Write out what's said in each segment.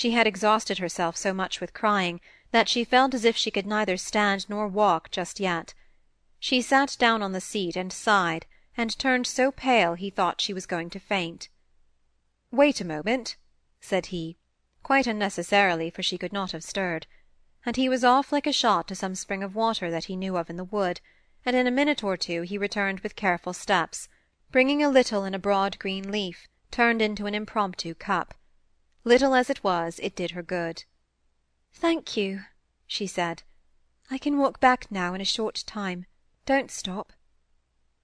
She had exhausted herself so much with crying that she felt as if she could neither stand nor walk just yet. She sat down on the seat and sighed, and turned so pale he thought she was going to faint. "Wait a moment," said he, quite unnecessarily, for she could not have stirred; and he was off like a shot to some spring of water that he knew of in the wood, and in a minute or two he returned with careful steps, bringing a little in a broad green leaf, turned into an impromptu cup. Little as it was, it did her good. "Thank you," she said. "I can walk back now in a short time. Don't stop."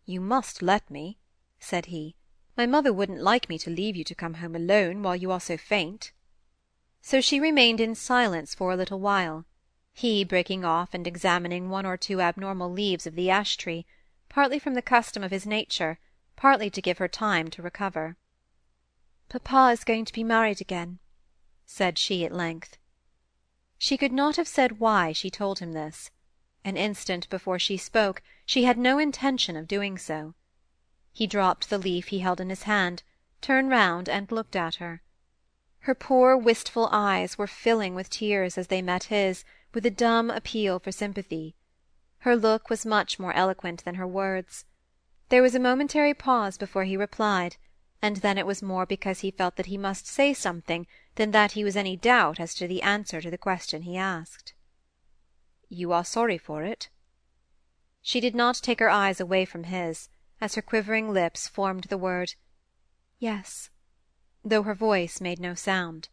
"You must let me," said he. "My mother wouldn't like me to leave you to come home alone while you are so faint." So she remained in silence for a little while, he breaking off and examining one or two abnormal leaves of the ash-tree, partly from the custom of his nature, partly to give her time to recover. "Papa is going to be married again," said she at length. She could not have said why she told him this. An instant before she spoke she had no intention of doing so. He dropped the leaf he held in his hand, turned round and looked at her. Her poor wistful eyes were filling with tears as they met his with a dumb appeal for sympathy. Her look was much more eloquent than her words. There was a momentary pause before he replied, and then it was more because he felt that he must say something than that he was any doubt as to the answer to the question he asked. "You are sorry for it?" She did not take her eyes away from his, as her quivering lips formed the word "Yes," though her voice made no sound.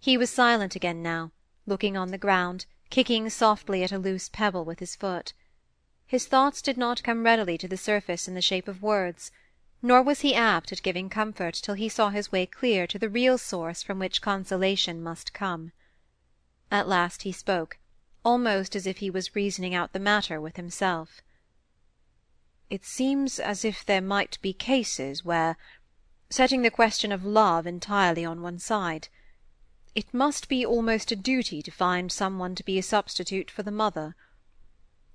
He was silent again now, looking on the ground, kicking softly at a loose pebble with his foot. His thoughts did not come readily to the surface in the shape of words nor was he apt at giving comfort till he saw his way clear to the real source from which consolation must come. At last he spoke, almost as if he was reasoning out the matter with himself. "It seems as if there might be cases where, setting the question of love entirely on one side, it must be almost a duty to find some one to be a substitute for the mother.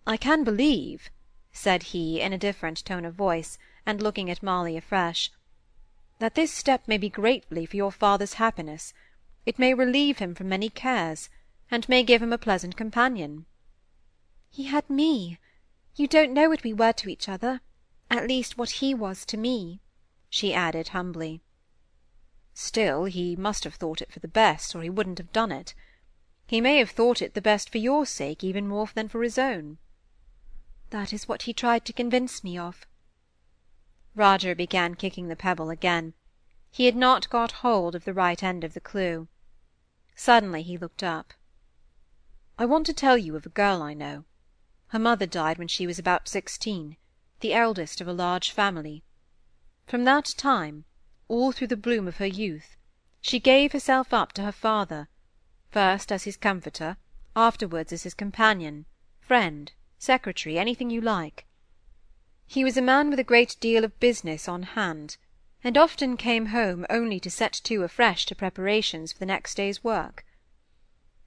I can believe," said he, in a different tone of voice, and looking at Molly afresh, "that this step may be greatly for your father's happiness; it may relieve him from many cares, and may give him a pleasant companion." "He had me. You don't know what we were to each other; at least what he was to me," she added humbly. "Still, he must have thought it for the best, or he wouldn't have done it. He may have thought it the best for your sake even more than for his own." "That is what he tried to convince me of. Roger began kicking the pebble again. He had not got hold of the right end of the clue. Suddenly he looked up. "I want to tell you of a girl I know. Her mother died when she was about sixteen, the eldest of a large family. From that time, all through the bloom of her youth, she gave herself up to her father, first as his comforter, afterwards as his companion, friend, secretary, anything you like. He was a man with a great deal of business on hand, and often came home only to set to afresh to preparations for the next day's work.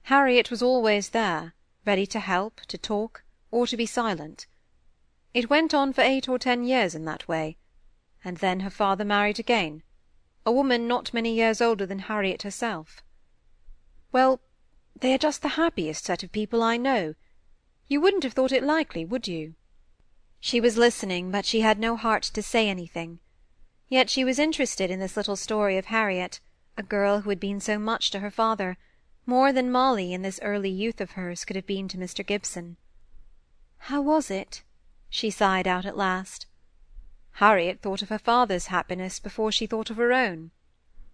Harriet was always there, ready to help, to talk, or to be silent. It went on for eight or ten years in that way, and then her father married again, a woman not many years older than Harriet herself. Well, they are just the happiest set of people I know. You wouldn't have thought it likely, would you? She was listening, but she had no heart to say anything. Yet she was interested in this little story of Harriet, a girl who had been so much to her father, more than Molly in this early youth of hers could have been to Mr. Gibson. "How was it?" she sighed out at last. Harriet thought of her father's happiness before she thought of her own,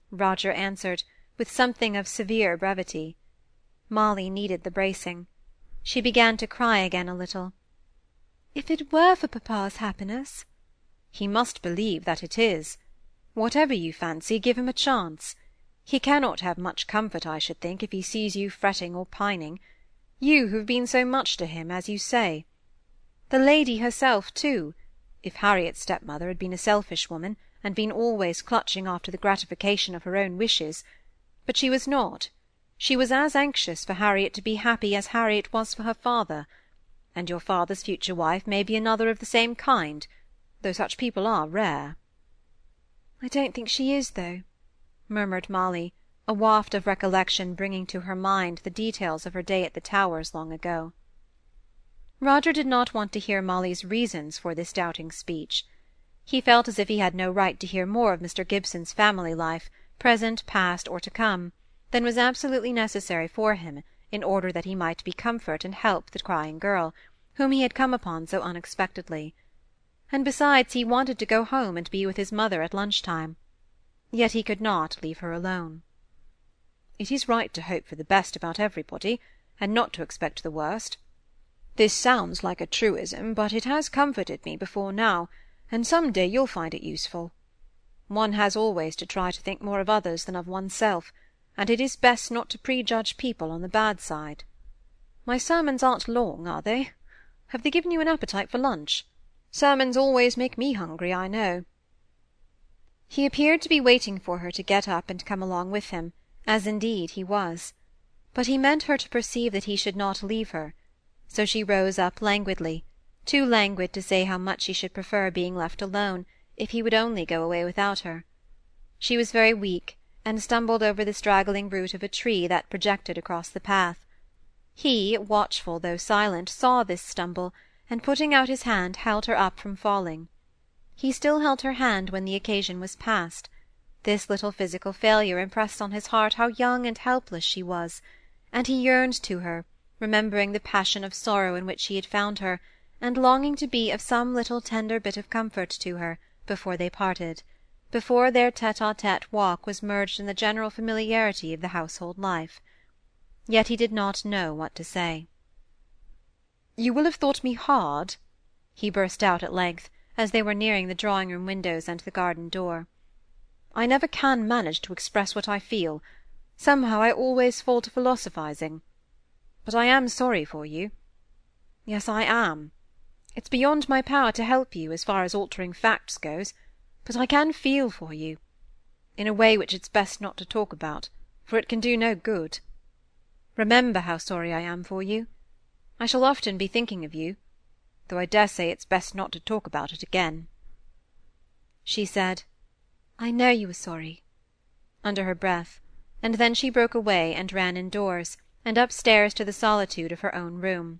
Roger answered, with something of severe brevity. Molly needed the bracing. She began to cry again a little. If it were for papa's happiness—" "He must believe that it is. Whatever you fancy, give him a chance. He cannot have much comfort, I should think, if he sees you fretting or pining; you who have been so much to him, as you say. The lady herself, too, if Harriet's stepmother had been a selfish woman, and been always clutching after the gratification of her own wishes; but she was not. She was as anxious for Harriet to be happy as Harriet was for her father and your father's future wife may be another of the same kind, though such people are rare." "I don't think she is, though," murmured Molly, a waft of recollection bringing to her mind the details of her day at the Towers long ago. Roger did not want to hear Molly's reasons for this doubting speech. He felt as if he had no right to hear more of Mr Gibson's family life, present, past, or to come, than was absolutely necessary for him in order that he might be comfort and help the crying girl, whom he had come upon so unexpectedly. And besides he wanted to go home and be with his mother at lunch-time. Yet he could not leave her alone. It is right to hope for the best about everybody, and not to expect the worst. This sounds like a truism, but it has comforted me before now, and some day you'll find it useful. One has always to try to think more of others than of oneself, and it is best not to prejudge people on the bad side. My sermons aren't long, are they? Have they given you an appetite for lunch? Sermons always make me hungry, I know. He appeared to be waiting for her to get up and come along with him, as indeed he was. But he meant her to perceive that he should not leave her, so she rose up languidly, too languid to say how much she should prefer being left alone, if he would only go away without her. She was very weak, and stumbled over the straggling root of a tree that projected across the path. He, watchful though silent, saw this stumble, and putting out his hand held her up from falling. He still held her hand when the occasion was past. This little physical failure impressed on his heart how young and helpless she was, and he yearned to her, remembering the passion of sorrow in which he had found her, and longing to be of some little tender bit of comfort to her before they parted, before their tete-a-tete walk was merged in the general familiarity of the household life. Yet he did not know what to say. "You will have thought me hard," he burst out at length, as they were nearing the drawing-room windows and the garden door. "I never can manage to express what I feel. Somehow I always fall to philosophizing. But I am sorry for you. Yes, I am. It's beyond my power to help you, as far as altering facts goes, but I can feel for you, in a way which it's best not to talk about, for it can do no good. Remember how sorry I am for you. I shall often be thinking of you, though I dare say it's best not to talk about it again. She said, I know you are sorry, under her breath, and then she broke away and ran indoors, and upstairs to the solitude of her own room.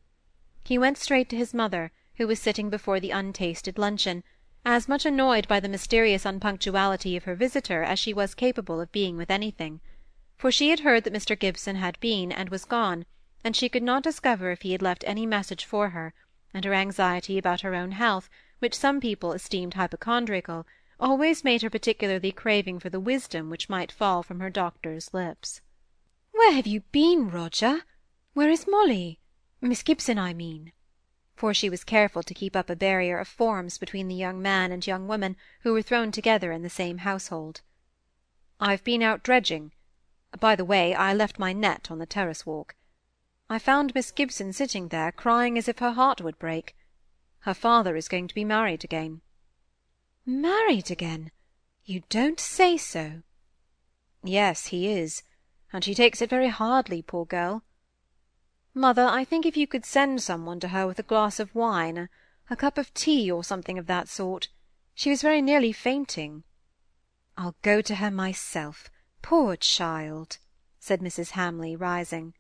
He went straight to his mother, who was sitting before the untasted luncheon, as much annoyed by the mysterious unpunctuality of her visitor as she was capable of being with anything. For she had heard that Mr Gibson had been and was gone, and she could not discover if he had left any message for her, and her anxiety about her own health, which some people esteemed hypochondriacal, always made her particularly craving for the wisdom which might fall from her doctor's lips. Where have you been, Roger? Where is Molly? Miss Gibson, I mean." For she was careful to keep up a barrier of forms between the young man and young woman who were thrown together in the same household. "I've been out dredging. By the way, I left my net on the terrace walk. I found Miss Gibson sitting there, crying as if her heart would break. Her father is going to be married again." "Married again? You don't say so!" "Yes, he is and she takes it very hardly, poor girl. Mother, I think if you could send some one to her with a glass of wine, a, cup of tea, or something of that sort. She was very nearly fainting. I'll go to her myself. Poor child, said Mrs. Hamley, rising.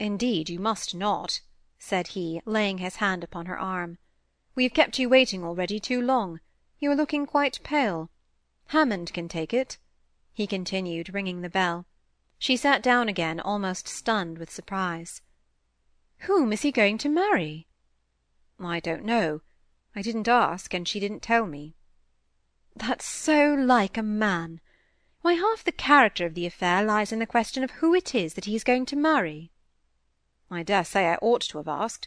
Indeed, you must not, said he, laying his hand upon her arm. We have kept you waiting already too long. You are looking quite pale. Hammond can take it, he continued, ringing the bell. She sat down again, almost stunned with surprise. "Whom is he going to marry?" "I don't know. I didn't ask, and she didn't tell me." "That's so like a man! Why, half the character of the affair lies in the question of who it is that he is going to marry." "I dare say I ought to have asked,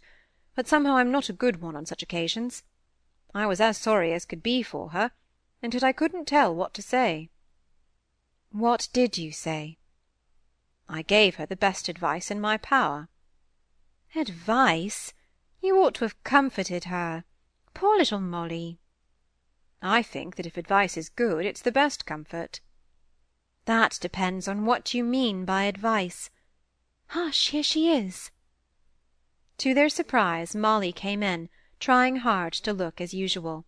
but somehow I'm not a good one on such occasions. I was as sorry as could be for her, and yet I couldn't tell what to say." "What did you say?" I gave her the best advice in my power. Advice? You ought to have comforted her. Poor little Molly. I think that if advice is good, it's the best comfort. That depends on what you mean by advice. Hush, here she is. To their surprise, Molly came in, trying hard to look as usual.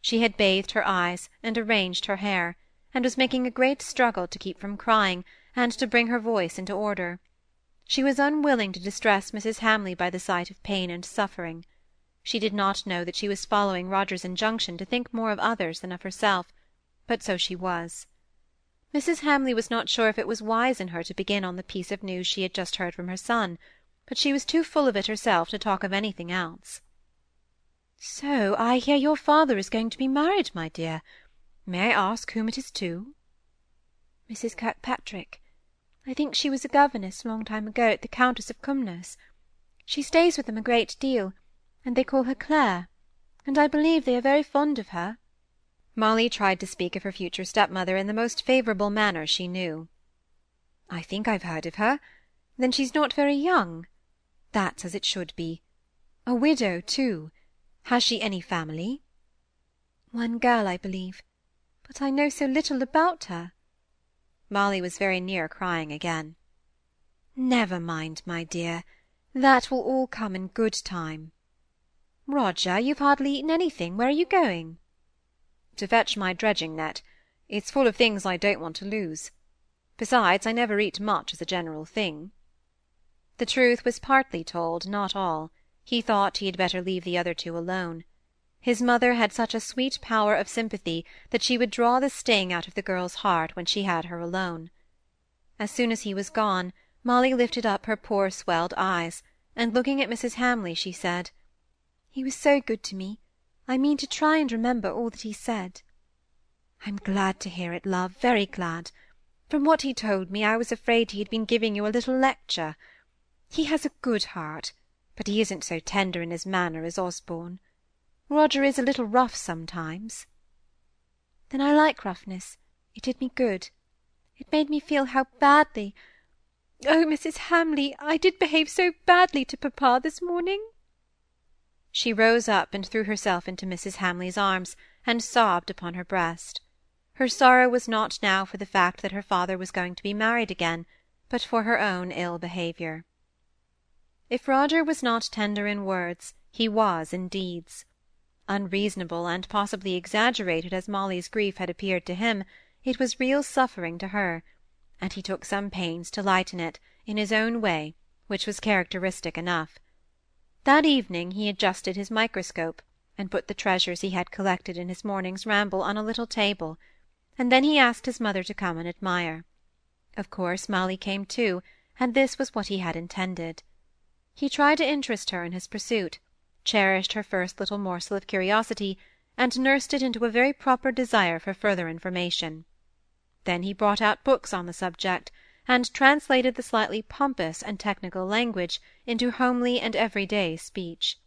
She had bathed her eyes and arranged her hair, and was making a great struggle to keep from crying and to bring her voice into order. She was unwilling to distress Mrs. Hamley by the sight of pain and suffering. She did not know that she was following Roger's injunction to think more of others than of herself, but so she was. Mrs. Hamley was not sure if it was wise in her to begin on the piece of news she had just heard from her son, but she was too full of it herself to talk of anything else. So I hear your father is going to be married, my dear. May I ask whom it is to? Mrs. Kirkpatrick. I think she was a governess a long time ago at the Countess of Cumnor's. She stays with them a great deal, and they call her Clare, and I believe they are very fond of her. Molly tried to speak of her future stepmother in the most favourable manner she knew. I think I've heard of her. Then she's not very young. That's as it should be. A widow, too. Has she any family? One girl, I believe. But I know so little about her. Molly was very near crying again. Never mind, my dear. That will all come in good time. Roger, you've hardly eaten anything. Where are you going? To fetch my dredging net. It's full of things I don't want to lose. Besides, I never eat much as a general thing. The truth was partly told, not all. He thought he had better leave the other two alone. His mother had such a sweet power of sympathy that she would draw the sting out of the girl's heart when she had her alone. As soon as he was gone, Molly lifted up her poor swelled eyes, and looking at Mrs. Hamley, she said, "He was so good to me. I mean to try and remember all that he said." "I'm glad to hear it, love, very glad. From what he told me, I was afraid he had been giving you a little lecture. He has a good heart, but he isn't so tender in his manner as Osborne. Roger is a little rough sometimes." "Then I like roughness. It did me good. It made me feel how badly Oh, Mrs. Hamley, I did behave so badly to papa this morning!" She rose up and threw herself into Mrs. Hamley's arms, and sobbed upon her breast. Her sorrow was not now for the fact that her father was going to be married again, but for her own ill behaviour. If Roger was not tender in words, he was in deeds unreasonable and possibly exaggerated as Molly's grief had appeared to him, it was real suffering to her, and he took some pains to lighten it, in his own way, which was characteristic enough. That evening he adjusted his microscope, and put the treasures he had collected in his morning's ramble on a little table, and then he asked his mother to come and admire. Of course Molly came too, and this was what he had intended. He tried to interest her in his pursuit, cherished her first little morsel of curiosity, and nursed it into a very proper desire for further information. Then he brought out books on the subject, and translated the slightly pompous and technical language into homely and everyday speech.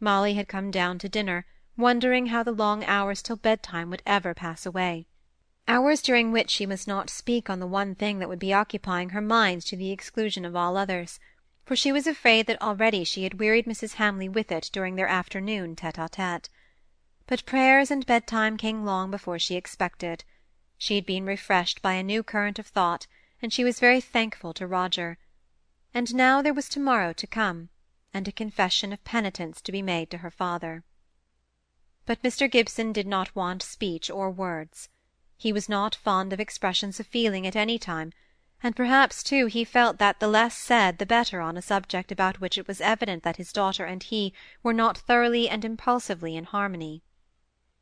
Molly had come down to dinner, wondering how the long hours till bedtime would ever pass away hours during which she must not speak on the one thing that would be occupying her mind to the exclusion of all others for she was afraid that already she had wearied Mrs. Hamley with it during their afternoon tete-a-tete. But prayers and bedtime came long before she expected. She had been refreshed by a new current of thought, and she was very thankful to Roger. And now there was to-morrow to come, and a confession of penitence to be made to her father. But Mr. Gibson did not want speech or words. He was not fond of expressions of feeling at any time, and perhaps too he felt that the less said the better on a subject about which it was evident that his daughter and he were not thoroughly and impulsively in harmony.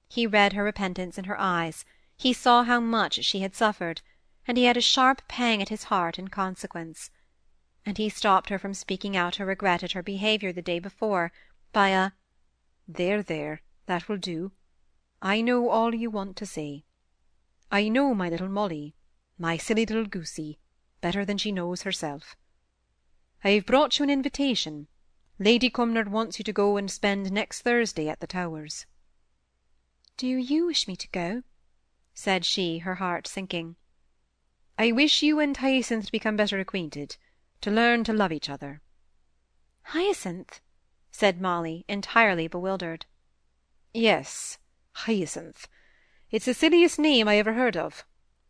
He read her repentance in her eyes, he saw how much she had suffered, and he had a sharp pang at his heart in consequence. And he stopped her from speaking out her regret at her behaviour the day before, by a "There, there, that will do. I know all you want to say. I know my little Molly, my silly little goosey, better than she knows herself. I have brought you an invitation. Lady Cumnor wants you to go and spend next Thursday at the Towers." "Do you wish me to go?" said she, her heart sinking. "I wish you and Hyacinth to become better acquainted, to learn to love each other." "Hyacinth?" said Molly, entirely bewildered. "Yes, Hyacinth. It's the silliest name I ever heard of,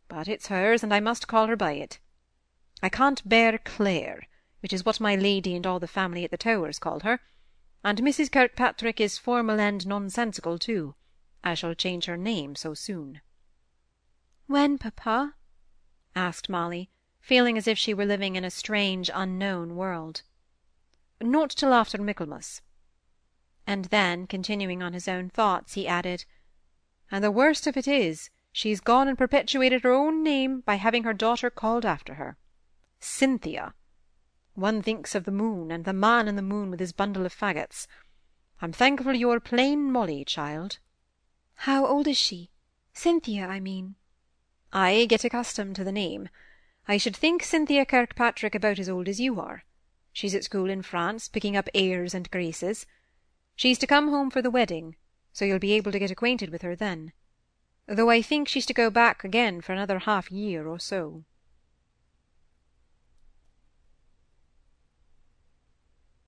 but it's hers, and I must call her by it. I can't bear Clare, which is what my lady and all the family at the Towers called her, and Mrs. Kirkpatrick is formal and nonsensical too. I shall change her name so soon." "When, papa?" asked Molly, feeling as if she were living in a strange unknown world. Not till after Michaelmas. And then, continuing on his own thoughts, he added, And the worst of it is, she's gone and perpetuated her own name by having her daughter called after her. Cynthia. One thinks of the moon, and the man in the moon with his bundle of faggots. I'm thankful you're plain Molly, child. How old is she? Cynthia, I mean. I get accustomed to the name. I should think Cynthia Kirkpatrick about as old as you are. She's at school in France, picking up airs and graces. She's to come home for the wedding, so you'll be able to get acquainted with her then. Though I think she's to go back again for another half year or so.